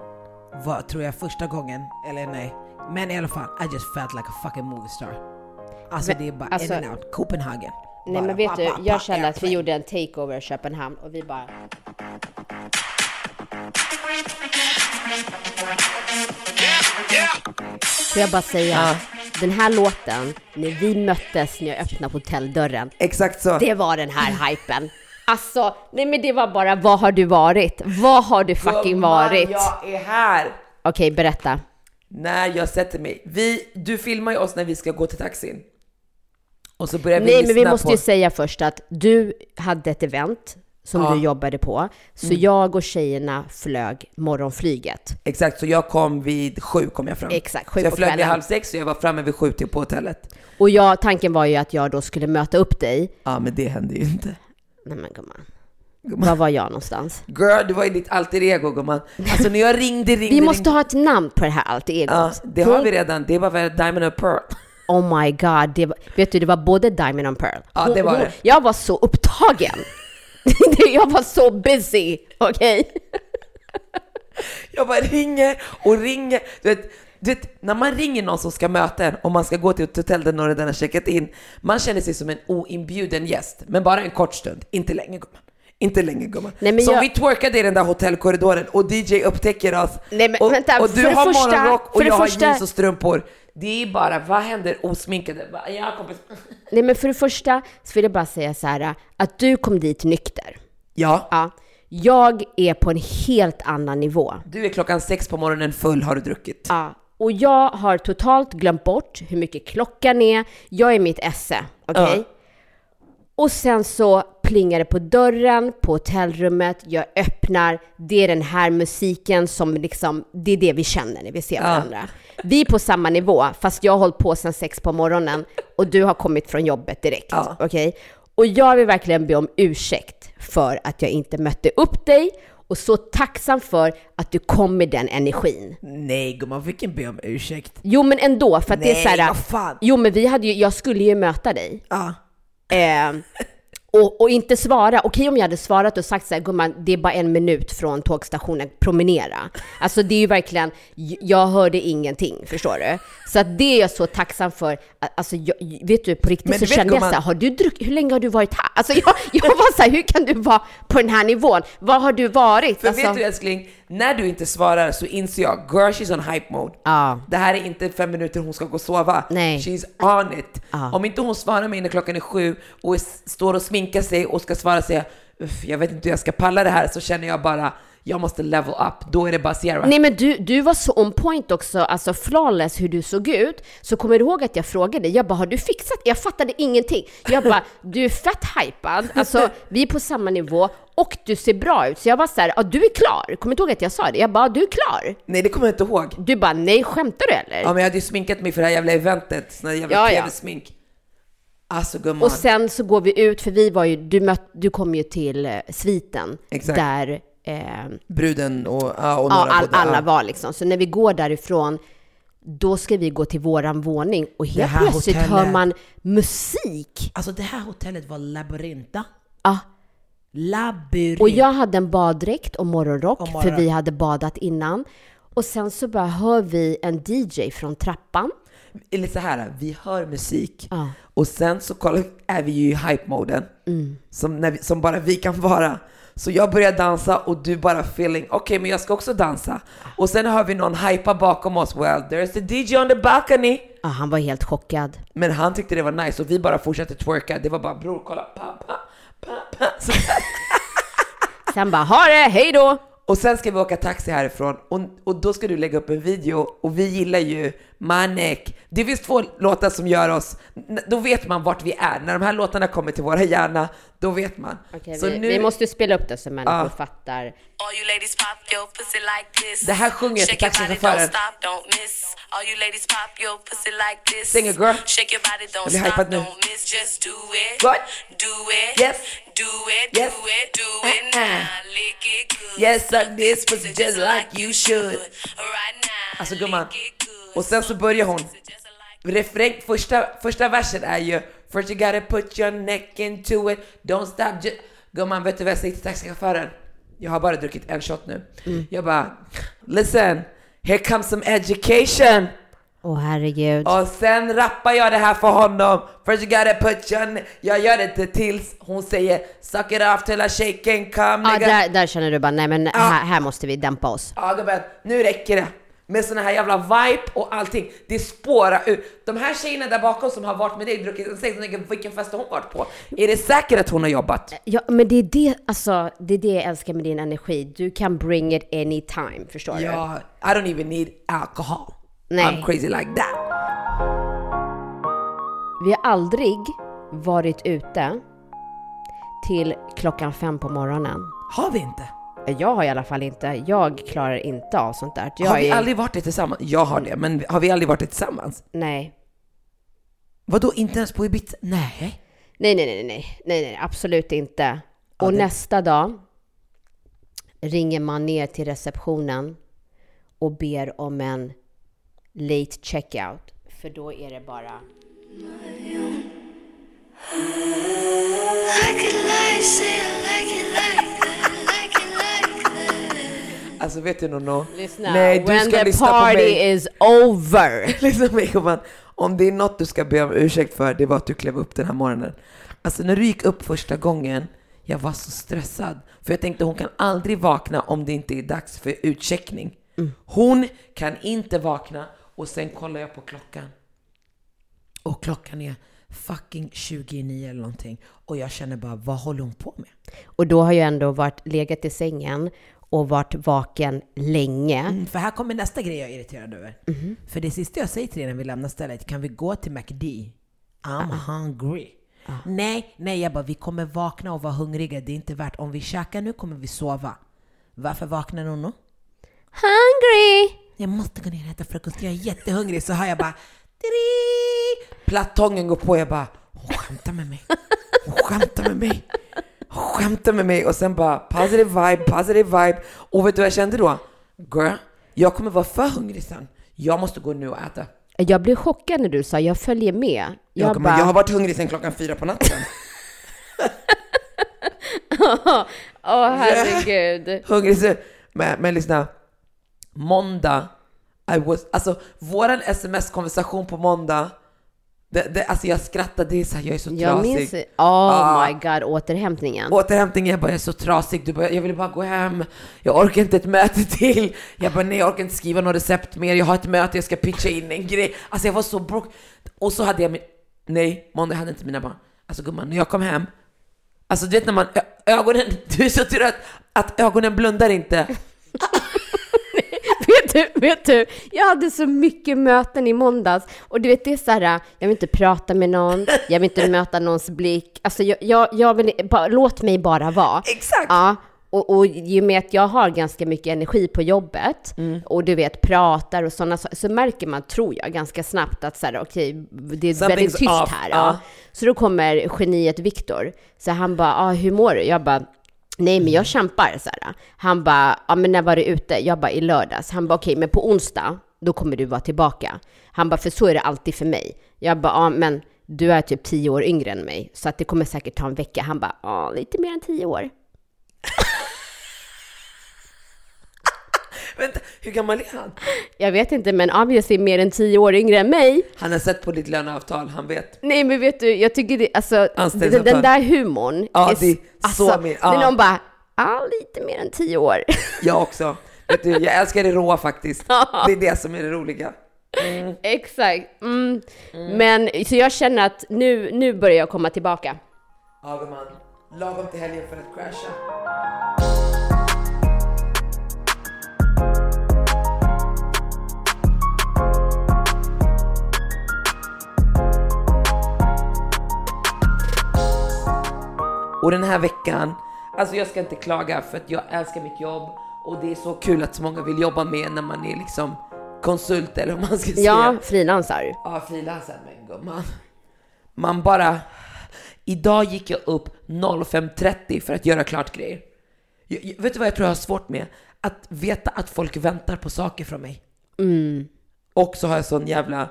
var, tror jag, första gången, eller nej, men i alla fall, I just felt like a fucking movie star. Alltså Men, det är bara alltså- in and out, Copenhagen. Nej Bara men vet pa, du, jag känner att vi gjorde en takeover i Köpenhamn och vi bara... Får jag bara säga, den här låten, när vi möttes när jag öppnade hotelldörren, Exakt så. det var den här hypen. Alltså, nej men det var bara, vad har du varit? Vad har du fucking varit? jag är här! Okej, berätta. När jag sätter mig. Vi, du filmar ju oss när vi ska gå till taxin. Och så börjar vi Nej, men vi måste på... ju säga först att du hade ett event som Ja. Mm. du jobbade på. Så jag och tjejerna flög morgonflyget. Exakt, så jag kom vid sju kom jag fram. Exakt, sju så jag på flög vid kvällen. halv sex så jag var framme vid sju till på hotellet. Och jag, tanken var ju att jag då skulle möta upp dig. Ja, men det hände ju inte. Nej men gumman, Gumman. var var jag någonstans? Girl, du var ju ditt alter ego gumman. Alltså när jag ringde, ringde, Vi måste ringde. ha ett namn på det här alter egot. Ja, det har vi redan. Det var väl Diamond and Pearl. Oh my god, det var, vet du det var både Diamond and Pearl. Ja, det var det. Jag var så upptagen. jag var så busy, okej? Jag bara ringer och ringer. Du vet, du vet, när man ringer någon som ska möta en och man ska gå till ett hotell där någon redan har checkat in, man känner sig som en oinbjuden gäst, men bara en kort stund. Inte länge gumman. Inte länge gumman. Nej, jag- vi twerkade i den där hotellkorridoren och DJ upptäcker oss Nej, men och, vänta, och du har morgonrock och jag första- har jeans och strumpor. Det är bara, vad händer osminkade? Bara, Ja kompis. Nej men för det första så vill jag bara säga så här att du kom dit nykter. Ja, Ja. Jag är på en helt annan nivå. du är klockan sex på morgonen full har du druckit. Ja. Och jag har totalt glömt bort hur mycket klockan är. Jag är mitt esse, okej? Ja. Och sen så plingar det på dörren på hotellrummet, jag öppnar, det är den här musiken som liksom, det är det vi känner när vi ser varandra. Vi är på samma nivå, fast jag har hållit på sedan sex på morgonen och du har kommit från jobbet direkt, Ja. okej? Och jag vill verkligen be om ursäkt för att jag inte mötte upp dig och så tacksam för att du kom med den energin. Nej gumman, vilken be om ursäkt. Jo men ändå, för att det är så Nej. Jo men vi hade ju, jag skulle ju möta dig. Ja. Eh, och, och inte svara. Okej om jag hade svarat och sagt så här, gumman, det är bara en minut från tågstationen, promenera. Alltså det är ju verkligen, jag hörde ingenting, förstår du? Så att det är jag så tacksam för. Alltså jag, vet du, på riktigt Men så kände jag så här, har du druckit, hur länge har du varit här? Alltså jag, jag var så här, hur kan du vara på den här nivån? Var har du varit? För Alltså, vet du älskling, när du inte svarar så inser jag, girl she's on hype mode. Ja. Det här är inte fem minuter hon ska gå och sova. Nej. She's on it. Ja. Om inte hon svarar mig när klockan är sju och står och sminkar sig och ska svara och säga "Uff, jag vet inte hur jag ska palla det här, så känner jag bara jag måste level up. Då är det bara Sierra. Nej men du, du var så on point också, alltså flawless hur du såg ut. Så kommer du ihåg att jag frågade dig, jag bara har du fixat? Jag fattade ingenting. Jag bara, du är fett hypad, alltså vi är på samma nivå och du ser bra ut. Så jag var så här, ja du är klar. Kommer du ihåg att jag sa det? Jag bara, du är klar. Nej det kommer jag inte ihåg. Du bara, nej skämtar du eller? Ja men jag hade ju sminkat mig för det här jävla eventet, sån här jävla Ja, ja. tv-smink. Alltså gumman. Och sen så går vi ut, för vi var ju, du, möt, du kom ju till eh, sviten Exakt. där eh, Bruden och, ja, och ja, några all, bodde, alla ja. var liksom. Så när vi går därifrån, då ska vi gå till våran våning och helt plötsligt hör hotellet- man musik. Alltså det här hotellet var labyrinta. Ja, Labyrint. och jag hade en baddräkt och morgonrock, Och morgon- för vi hade badat innan. Och sen så bara hör vi en DJ från trappan. Eller så här, vi hör musik Ja. och sen så kollar, är vi ju i hype-moden som, när vi, som bara vi kan vara. Så jag börjar dansa och du bara feeling, okej men jag ska också dansa. Och sen hör vi någon hypa bakom oss, well there's the DJ on the balcony. Ja, han var helt chockad. Men han tyckte det var nice och vi bara fortsatte twerka. Det var bara bror kolla, pa, pa, pa, pa. Sen bara, ha det, hej då! Och sen ska vi åka taxi härifrån och, och då ska du lägga upp en video och vi gillar ju Manek. Det finns två låtar som gör oss, då vet man vart vi är. När de här låtarna kommer till våra hjärna, då vet man. Okej, Så vi, nu- vi måste spela upp det så människor Ja. fattar. All you ladies pop your pussy like this. Det här sjunger jag till Shake your body, taxichauffören. don't stop, don't miss. All you ladies pop your pussy like this. Sing it, girl. Shake your body, don't Jag blir stop, hypad nu. don't miss. Just do it. What? Do it. Yes. Do it, Yes. do it, do it Uh-uh. now. Lick it good. Yes, suck this pussy just like you should. Alltså gumman, och sen så börjar hon. Refräng, första, första versen är ju First you gotta put your neck into it, don't stop just... Gumman, vet du vad jag säger till taxichauffören? Jag har bara druckit en shot nu. Jag bara, listen, here comes some education. Åh herregud. Och sen rappar jag det här för honom. First you gotta put your... Jag gör det till tills hon säger Suck it off till I shake and come Ja, där, där känner du bara, nej men här, här måste vi dämpa oss. Ja gubben, nu räcker det. Med såna här jävla vibe och allting. Det spårar ut. De här tjejerna där bakom som har varit med dig och druckit en sex, de tänker, vilken fest har hon varit på? Är det säkert att hon har jobbat? Ja, men det är det, alltså, det är det jag älskar med din energi. Du kan bring it anytime, förstår du? Ja, I don't even need alcohol. Nej. I'm crazy like that. Vi har aldrig varit ute till klockan fem på morgonen. Har vi inte? Jag har i alla fall inte, jag klarar inte av sånt där. Jag Har vi är, aldrig varit det tillsammans? Jag har det, men har vi aldrig varit det tillsammans? Nej. Vadå, inte ens på Ibiza? Nej. Nej, nej, nej, nej, nej, nej, absolut inte. Och det- nästa dag ringer man ner till receptionen och ber om en late checkout. För då är det bara... Alltså vet du Nono? Lyssna, Nej, du when ska the lyssna på party mig. is over. Lyssna på mig gumman. Om det är något du ska be om ursäkt för, det var att du klev upp den här morgonen. Alltså när du gick upp första gången, jag var så stressad. För jag tänkte hon kan aldrig vakna om det inte är dags för utcheckning. Hon kan inte vakna och sen kollar jag på klockan. Och klockan är fucking 29 eller någonting. Och jag känner bara, vad håller hon på med? Och då har jag ändå varit legat i sängen och varit vaken länge. Mm, för här kommer nästa grej jag är irriterad över. För det sista jag säger till dig när vi lämnar stället, kan vi gå till McD? I'm hungry. Nej, nej, jag bara, vi kommer vakna och vara hungriga. Det är inte värt. Om vi käkar nu kommer vi sova. Varför vaknar Nono? Hungry! Jag måste gå ner och äta frukost, jag är jättehungrig. Så hör jag bara... Tiri! Platongen går på, jag bara Hon skämtar med mig. Hon skämtar med mig. Skämtar med mig och sen bara positive vibe, positive vibe. Och vet du vad jag kände då? Girl, jag kommer vara för hungrig sen. Jag måste gå nu och äta. Jag blev chockad när du sa jag följer med. Jag, Jag, kommer, bara, jag har varit hungrig sen klockan fyra på natten. åh herregud. hungrig så, men, men lyssna. Måndag, I was, alltså våran sms-konversation på måndag, det, det, alltså jag skrattade, det är så här, jag är så Jag trasig. minns, oh Ah. my god, återhämtningen. Återhämtningen, jag bara, jag är så trasig. Du bara, jag vill bara gå hem. Jag orkar inte ett möte till. Jag bara, nej, jag orkar inte skriva något recept mer. Jag har ett möte, jag ska pitcha in en grej. Alltså jag var så broke. Och så hade jag min, nej, måndag hade inte mina barn. Alltså gumman, när jag kom hem, alltså du vet när man, ögonen, du är så trött att ögonen blundar inte. Du, vet du, jag hade så mycket möten i måndags och du vet det är så här, jag vill inte prata med någon, jag vill inte möta någons blick, alltså jag, jag, jag vill, bara, låt mig bara vara. Exakt. Ja, och, och i och med att jag har ganska mycket energi på jobbet Mm. och du vet pratar och sådana så, så märker man, tror jag, ganska snabbt att så här, okej, det är väldigt Something's tyst off, här. ja. Ja. Så då kommer geniet Viktor. Så han bara, ah, hur mår du? Jag bara, nej men jag kämpar. Så här. Han bara, ja men när var du ute? Jag bara, i lördags. Han bara, okej men på onsdag, då kommer du vara tillbaka. Han bara, för så är det alltid för mig. Jag bara, ja men du är typ tio år yngre än mig, så att det kommer säkert ta en vecka. Han bara, ja lite mer än tio år. Vänta, hur gammal är han? Jag vet inte, men obviously mer än tio år yngre än mig. Han har sett på ditt löneavtal, han vet. Nej men vet du, jag tycker det, alltså den, den där humorn. Ja, är, det är så alltså, min- ja. När någon bara, ja lite mer än tio år. Jag också. Vet du, jag älskar det råa faktiskt. Det är det som är det roliga. Exakt. Mm. Men så jag känner att nu, nu börjar jag komma tillbaka. Ja gumman, lagom till helgen för att crasha. Och den här veckan, alltså jag ska inte klaga för att jag älskar mitt jobb och det är så kul att så många vill jobba med när man är liksom konsult eller vad man ska säga. Ja, frilansar. Ja, frilansar men gumman. Man bara... Idag gick jag upp 05.30 för att göra klart grejer. Jag, jag, vet du vad jag tror jag har svårt med? Att veta att folk väntar på saker från mig. Och så har jag sån jävla...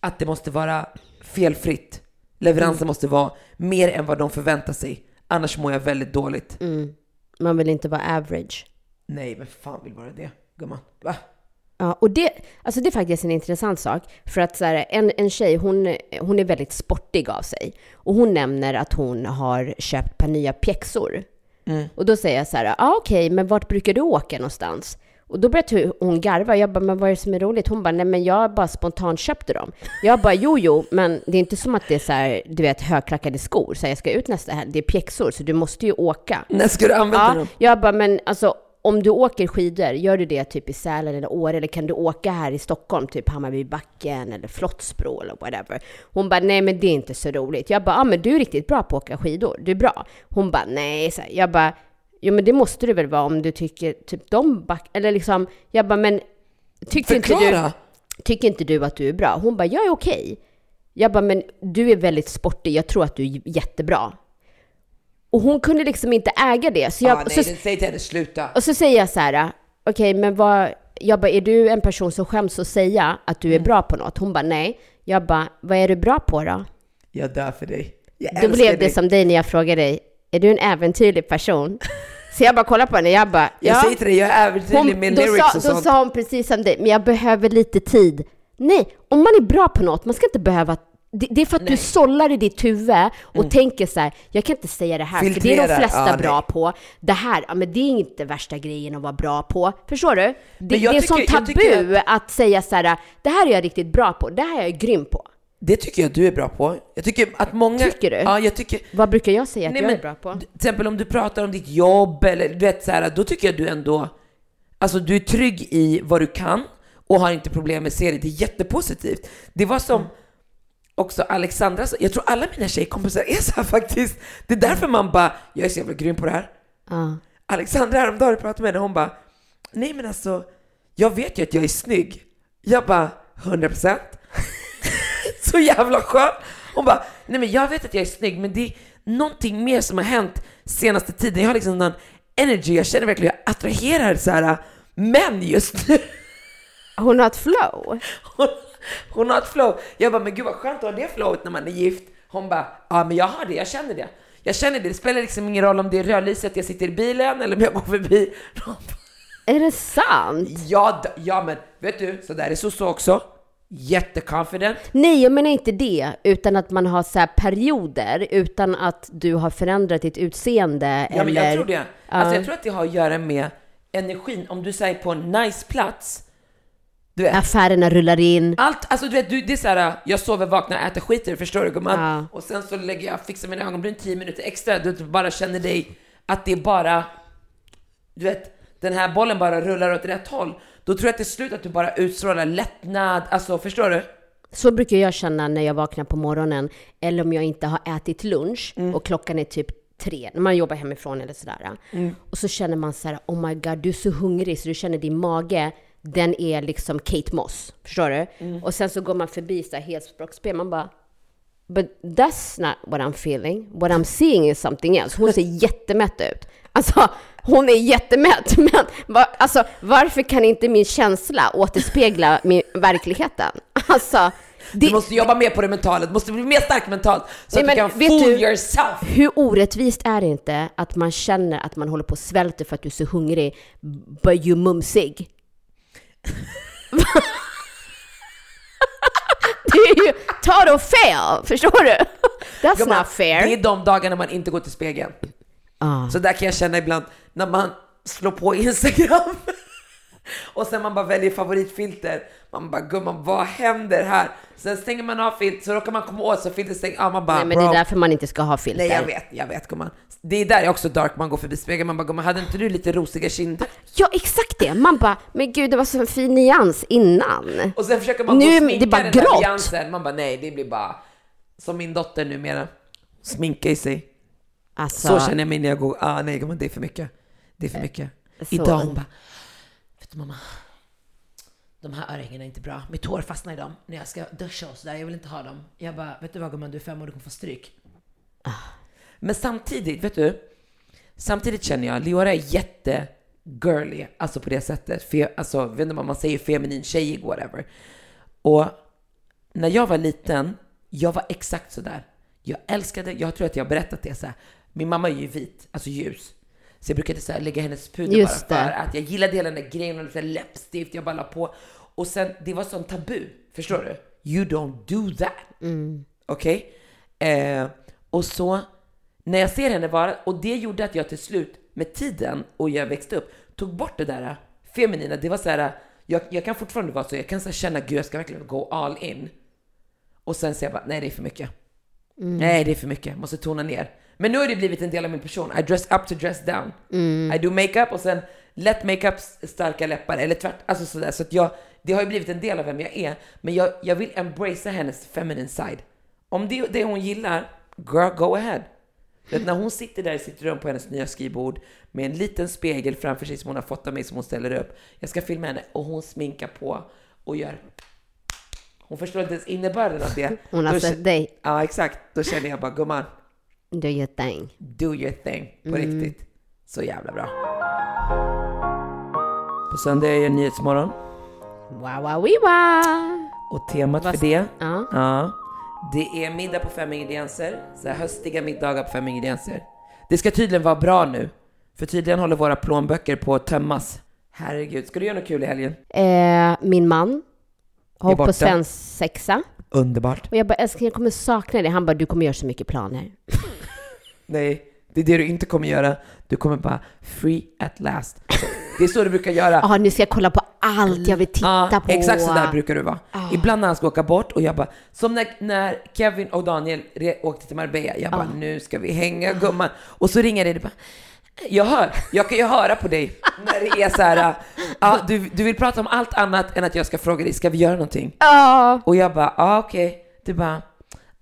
Att det måste vara felfritt. Leveransen måste vara mer än vad de förväntar sig. Annars mår jag väldigt dåligt. Man vill inte vara average. Nej, men fan vill vara det, gumman? Va? Ja, och det, alltså det är faktiskt en intressant sak. För att så här, en, en tjej, hon, hon är väldigt sportig av sig. Och hon nämner att hon har köpt ett par nya pjäxor. Och då säger jag så här, ah, okej, men vart brukar du åka någonstans? Och då började hon garva. Jag bara, men vad är det som är roligt? Hon bara, nej men jag bara spontant köpte dem. Jag bara, jo jo, men det är inte som att det är så här, du vet, högklackade skor. Så här, jag ska ut nästa helg. Det är pjäxor, så du måste ju åka. När ska du använda Ja, dem? jag bara, men alltså om du åker skidor, gör du det typ i Sälen eller Åre, eller kan du åka här i Stockholm, typ Hammarbybacken eller Flottsbro eller whatever? Hon bara, nej men det är inte så roligt. Jag bara, ja men du är riktigt bra på att åka skidor, du är bra. Hon bara, nej. Så här, jag bara, jo men det måste du väl vara om du tycker typ de back... Eller liksom, jag bara, men tycker inte, du, tycker inte du att du är bra? Hon bara, jag är okej. Jag bara, men du är väldigt sportig, jag tror att du är jättebra. Och hon kunde liksom inte äga det. Så jag, ah, nej, så, säg till henne sluta. och så säger jag så här, okej, men vad, jag bara, är du en person som skäms att säga att du är Mm. bra på något? Hon bara, nej. Jag bara, vad är du bra på då? Jag dör för dig. Jag Då blev det dig. som dig när jag frågade dig, är du en äventyrlig person? Så jag bara kollade på henne, jag bara, Jag ja. säger till dig, jag är äventyrlig med då, lyrics sa, och då sånt. sa hon precis som dig, men jag behöver lite tid. Nej, om man är bra på något, man ska inte behöva det, det är för att du sållar i ditt huvud och tänker så här, jag kan inte säga det här, för det är de Mm. Filtrera, flesta ja, bra nej. på. Det här, ja men det är inte värsta grejen att vara bra på. Förstår du? Det, det är tycker- sånt tabu tycker att säga så här, det här är jag riktigt bra på, det här är jag grym på. Det tycker jag du är bra på. Jag tycker att många... Tycker du? Ja, jag tycker... Vad brukar jag säga att Nej, jag men är bra på? Till exempel om du pratar om ditt jobb eller du vet så här, då tycker jag du ändå... Alltså du är trygg i vad du kan och har inte problem med serier. Det är jättepositivt. Det var som också Alexandra jag tror alla mina tjejkompisar är så här faktiskt. Det är därför man bara, jag är så jävla grym på det här. Ja. Alexandra häromdagen pratade med henne hon bara, nej men alltså, jag vet ju att jag är snygg. Jag bara, 100 procent. Så jävla skönt. Hon bara, nej men jag vet att jag är snygg, men det är någonting mer som har hänt senaste tiden. Jag har liksom någon energy, jag känner verkligen att jag attraherar så här män just nu. Hon har ett flow. Hon, hon har ett flow. Jag bara, men gud vad skönt att ha det flowet när man är gift. Hon bara, ja men jag har det, jag känner det. Jag känner det, det spelar liksom ingen roll om det är rödlyset jag sitter i bilen eller om jag går förbi. Är det sant? Ja, ja men vet du, så där är så också. Jätteconfident. Nej, jag menar inte det, utan att man har så här perioder utan att du har förändrat ditt utseende Ja eller... men jag tror det. Alltså Ja. jag tror att det har att göra med energin. Om du säger på en nice plats, du vet. Affärerna rullar in. Allt, alltså du vet, du, det är såhär, jag sover, vaknar, äter skiter, förstår du gumman? Ja. Och sen så lägger jag, fixar mina ögonbryn 10 minuter extra, du bara känner dig, att det är bara, du vet, den här bollen bara rullar åt rätt håll. Då tror jag till slut att du bara utstrålar lättnad, alltså förstår du? Så brukar jag känna när jag vaknar på morgonen, eller om jag inte har ätit lunch och klockan är typ tre, när man jobbar hemifrån eller sådär. Och så känner man så här, oh my god, du är så hungrig så du känner din mage, den är liksom Kate Moss. Förstår du? Och sen så går man förbi så här helspråksspel, man bara But that's not what I'm feeling. What I'm seeing is something else. Hon ser jättemätt ut. Alltså, hon är jättemätt. Men va, alltså, varför kan inte min känsla återspegla min, verkligheten? Alltså, det, Du måste jobba mer på det mentala, du måste bli mer stark mentalt så Nej, att du kan fool du- yourself. hur orättvist är det inte att man känner att man håller på och svälter för att du är så hungrig, but you mumsig? det är ju total fail, förstår du? That's Gumman, not fair. Det är de dagarna man inte går till spegeln. Ah. Så där kan jag känna ibland när man slår på Instagram och sen man bara väljer favoritfilter. Man bara gumman vad händer här? Sen stänger man av filter så råkar man komma åt så filter stänger av. Man bara Nej, men bro. det är därför man inte ska ha filter. Nej jag vet, jag vet gumman. Det är där jag också dark, man går förbi spegeln. Man bara gumman hade inte du lite rosiga kinder? Ja, exakt det. Man bara, men gud, det var så en fin nyans innan. Och sen försöker man Nu gå och är det sminka bara den där grått. nyansen. Man bara nej det blir bara som min dotter numera. Sminka i sig. Alltså, Så känner jag mig när jag går, ah nej gumman det är för mycket. Det är för mycket. Så- Idag hon bara, vet du mamma, de här örhängena är inte bra. Mitt hår fastnar i dem när jag ska duscha och sådär. Jag vill inte ha dem. Jag bara, vet du vad gumman, du är fem år, du kommer få stryk. Men samtidigt, vet du, samtidigt känner jag, Leora är jätte girly, alltså på det sättet. Fe, alltså, vet inte vad man säger, feminin, tjejig, whatever. Och när jag var liten, jag var exakt sådär. Jag älskade, jag tror att jag har berättat det så här. Min mamma är ju vit, alltså ljus. Så jag brukade så lägga hennes puder Just bara för det. att jag gillade hela den där grejen och lite läppstift, jag bara la på. Och sen, det var sån tabu, förstår du? You don't do that. Okej? Eh, och så, när jag ser henne vara, och det gjorde att jag till slut, med tiden och jag växte upp, tog bort det där feminina. Det var så här, jag, jag kan fortfarande vara så, jag kan så känna, gud jag ska verkligen gå all in. Och sen säger jag bara, nej det är för mycket. Nej det är för mycket, måste tona ner. Men nu har det blivit en del av min person. I dress up to dress down. I do makeup och sen lätt makeup, starka läppar, eller tvärt, alltså sådär. Så att jag, det har ju blivit en del av vem jag är. Men jag, jag vill embracea hennes feminine side. Om det är det hon gillar, girl go ahead. Vet, när hon sitter där i sitt rum på hennes nya skrivbord med en liten spegel framför sig som hon har fått av mig som hon ställer upp. Jag ska filma henne och hon sminkar på och gör... Hon förstår inte ens innebörden av det. hon har Då sett dig. Ja, exakt. Då känner jag bara, gumman, Do your thing. do your thing på Mm. riktigt. Så jävla bra. På söndag är det Nyhetsmorgon Wow, wow, wee, wow. och temat Vad- för det, Ja. ja, det är middag på fem ingredienser. Så här höstiga middagar på fem ingredienser. Det ska tydligen vara bra nu, för tydligen håller våra plånböcker på att tömmas. Herregud, ska du göra något kul i helgen? Eh, min man har på svensexa. Underbart. Och jag bara, älskling, jag kommer sakna dig. Han bara, du kommer göra så mycket planer. Nej, det är det du inte kommer göra. Du kommer bara free at last. Det är så du brukar göra. Ja, nu ska jag kolla på allt jag vill titta Ja, på. exakt så där brukar du vara. Ibland när han ska åka bort och jag bara, som när, när Kevin och Daniel åkte till Marbella, jag bara, nu ska vi hänga gumman. Och så ringer det, det bara, jag hör, jag kan ju höra på dig när det är så här, ja, du, du vill prata om allt annat än att jag ska fråga dig, ska vi göra någonting? Ja. Och jag bara, ja ah, okej. Du bara,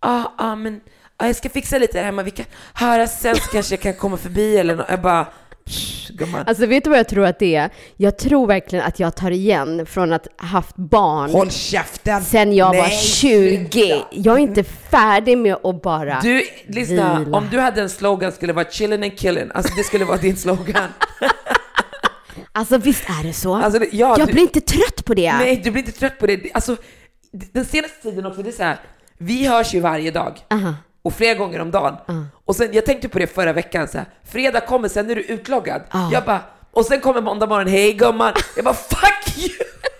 ja ah, ah, men ah, jag ska fixa lite där hemma, vi kan höra sen så kanske jag kan komma förbi eller något. Jag bara, "Psh, Gumman. Alltså vet du vad jag tror att det är? Jag tror verkligen att jag tar igen från att ha haft barn Håll käften! sen jag var Nej, 20. sluta. Jag är inte färdig med att bara... Du, lyssna, Vila. om du hade en slogan skulle det vara chillin' and killin'. Alltså det skulle vara din slogan. Alltså visst är det så? Alltså, ja, jag du- blir inte trött på det. Nej, du blir inte trött på det. Alltså, den senaste tiden också, det är så här, vi hörs ju varje dag. Aha. Och flera gånger om dagen. Och sen, jag tänkte på det förra veckan, så här, fredag kommer, sen är du utloggad. Jag bara, och sen kommer måndag morgon, hej gumman. Jag bara, fuck you!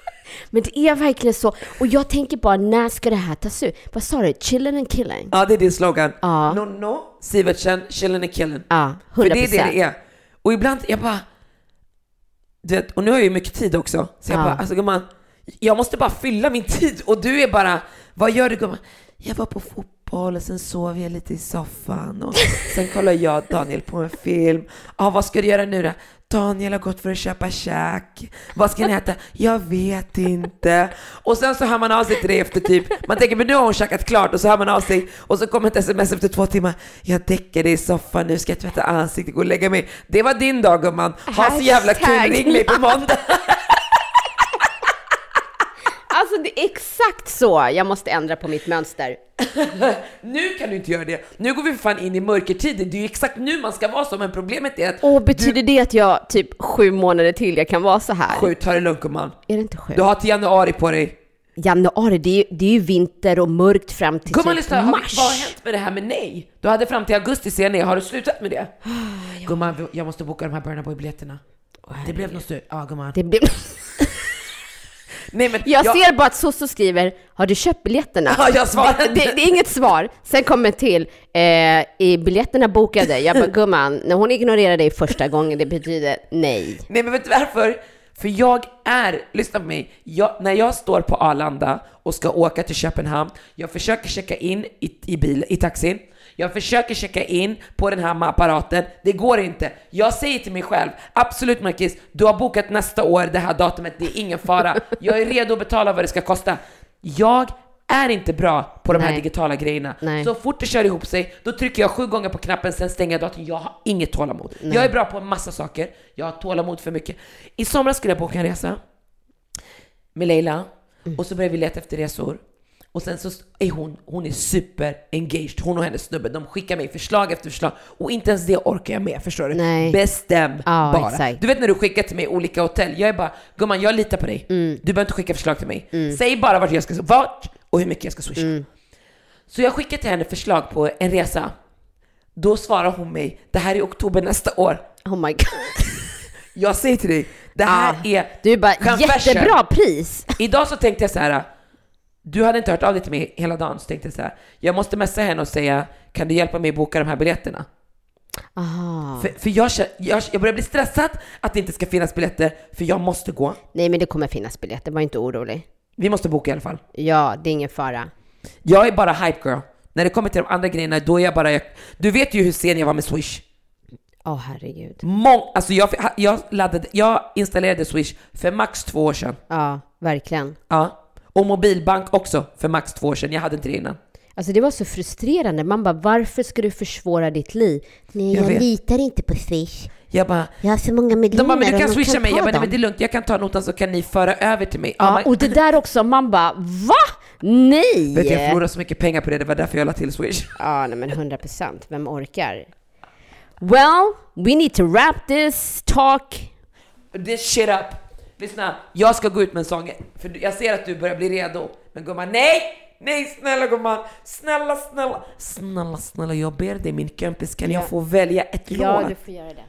Men det är verkligen så. Och jag tänker bara, när ska det här tas ut? Vad sa du? Chillin' and killing? Ja, det är din slogan. Ja. No, no, Sivertsen, chillin' and killin'. Ja, För 100%. det är det det är. Och ibland, jag bara, du vet, och nu har jag ju mycket tid också. Så jag Ja. bara, alltså gumman, jag måste bara fylla min tid. Och du är bara, vad gör du gumman? Jag var på fotboll och sen sov jag lite i soffan och sen kollar jag och Daniel på en film. Ja, vad ska du göra nu då? Daniel har gått för att köpa käk. Vad ska ni äta? Jag vet inte. Och sen så hör man av sig till dig efter typ, man tänker men nu har hon käkat klart och så hör man av sig och så kommer ett sms efter två timmar. Jag däckade i soffan, nu ska jag tvätta ansiktet, gå och lägga mig. Det var din dag gumman. Ha så jävla kul, ring mig på måndag. Alltså det är exakt så jag måste ändra på mitt mönster. Nu kan du inte göra det. Nu går vi för fan in i mörkertiden. Det är ju exakt nu man ska vara så, men problemet är att Och betyder det att jag typ sju månader till jag kan vara så här? Sju, ta det lugnt gumman. Är det inte sju? Du har till januari på dig. Januari, det är, ju, det är ju vinter och mörkt fram till Gumman typ lyssna, har, mars. vad har hänt med det här med nej? Du hade fram till augusti säga nej, har du slutat med det? Gumman, jag måste boka de här Burna Boy-biljetterna. Det blev något slut. Ja gumman. Det blir... Nej men Jag ser bara att Soso skriver, har du köpt biljetterna? Ja, jag svarade. Det, det, det är inget svar. Sen kommer till, eh, är biljetterna bokade? Jag bara, gumman, när hon ignorerar dig första gången, det betyder nej. Nej men vet du varför? För jag är, lyssna på mig, jag, när jag står på Arlanda och ska åka till Köpenhamn, jag försöker checka in i, i, bil, i taxin, jag försöker checka in på den här apparaten, det går inte. Jag säger till mig själv, absolut Marcus, du har bokat nästa år det här datumet, det är ingen fara. Jag är redo att betala vad det ska kosta. Jag är inte bra på de här Nej. digitala grejerna. Nej. Så fort det kör ihop sig, då trycker jag sju gånger på knappen, sen stänger jag datorn. Jag har inget tålamod. Jag är bra på en massa saker, jag har tålamod för mycket. I somras skulle jag boka en resa med Leila, och så började vi leta efter resor. Och sen så är hon, hon är super engaged, hon och hennes snubbe, de skickar mig förslag efter förslag och inte ens det orkar jag med, förstår du? Nej. Bestäm Ja, bara. exakt. Du vet när du skickar till mig olika hotell, jag är bara, gumman jag litar på dig. Mm. Du behöver inte skicka förslag till mig. Säg bara vart jag ska, vart och hur mycket jag ska swisha. Mm. Så jag skickar till henne förslag på en resa. Då svarar hon mig, det här är oktober nästa år. Oh my god. Jag säger till dig, det här Ah, är Du är bara, jättebra pris. Idag så tänkte jag så här. Du hade inte hört av dig till mig hela dagen, så tänkte jag så här. Jag måste messa henne och säga, kan du hjälpa mig att boka de här biljetterna? Aha. För, för jag, jag, jag börjar bli stressad att det inte ska finnas biljetter, för jag måste gå. Nej, men det kommer finnas biljetter, var inte orolig. Vi måste boka i alla fall. Ja, det är ingen fara. Jag är bara hype girl. När det kommer till de andra grejerna, då är jag bara... Du vet ju hur sen jag var med Swish. Åh herregud. Mång, alltså jag, jag, laddade, jag installerade Swish för max två år sedan. Ja, verkligen. Ja. Och mobilbank också för max två år sedan. Jag hade inte det innan. Alltså det var så frustrerande. Man bara, varför ska du försvåra ditt liv? Nej, Jag jag, litar inte på Swish. Jag bara, Jag har så många miljoner de bara, men du kan swisha mig. ta Jag bara, nej, men det är lugnt, jag kan ta notan så kan ni föra över till mig. Ja, man- och det där också, man bara, va? Nej! Vet du, jag förlorade så mycket pengar på det, det var därför jag la till Swish. Ja, nej men 100 procent. Vem orkar? Well, we need to wrap this talk. This shit up. Lyssna, jag ska gå ut med en sång, för jag ser att du börjar bli redo. Men gumman, nej! Nej, snälla gumman! Snälla, snälla! Snälla, snälla, jag ber dig min kompis, kan jag få välja ett låt? får göra det.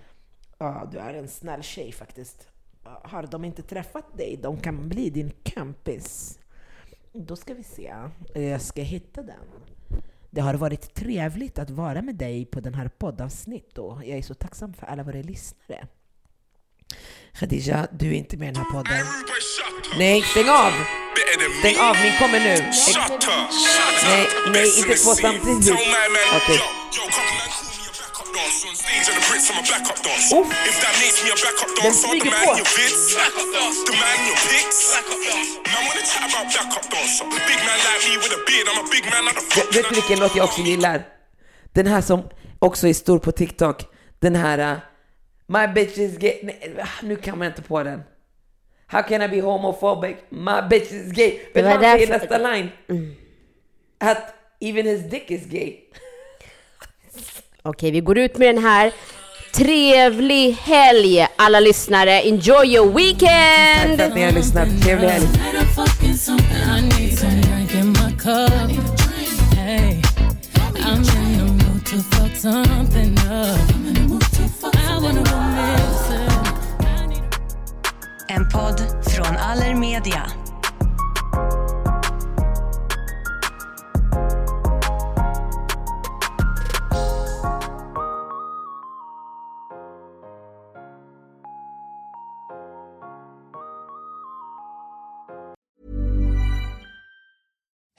Ja, du är en snäll tjej faktiskt. Har de inte träffat dig, de kan bli din kompis. Då ska vi se. Jag ska hitta den. Det har varit trevligt att vara med dig på den här poddavsnitt och jag är så tacksam för alla våra lyssnare. Khadija, du är inte med i den här podden. Nej, stäng av! Stäng av, min kommer nu. Nej, nej, inte två samtidigt. Okej. Uff. Den flyger på. Vet vet du vilken låt jag också gillar? Den här som också är stor på TikTok. Den här... My bitch is gay. Nej, ah, Nu kan man inte på den. How can I be homophobic? My bitch is gay. Vet du var vad han säger nästa line? Att even his dick is gay. Okej, vi går ut med den här. Trevlig helg alla lyssnare. Enjoy your Tack weekend! för att ni har lyssnat. Trevlig helg.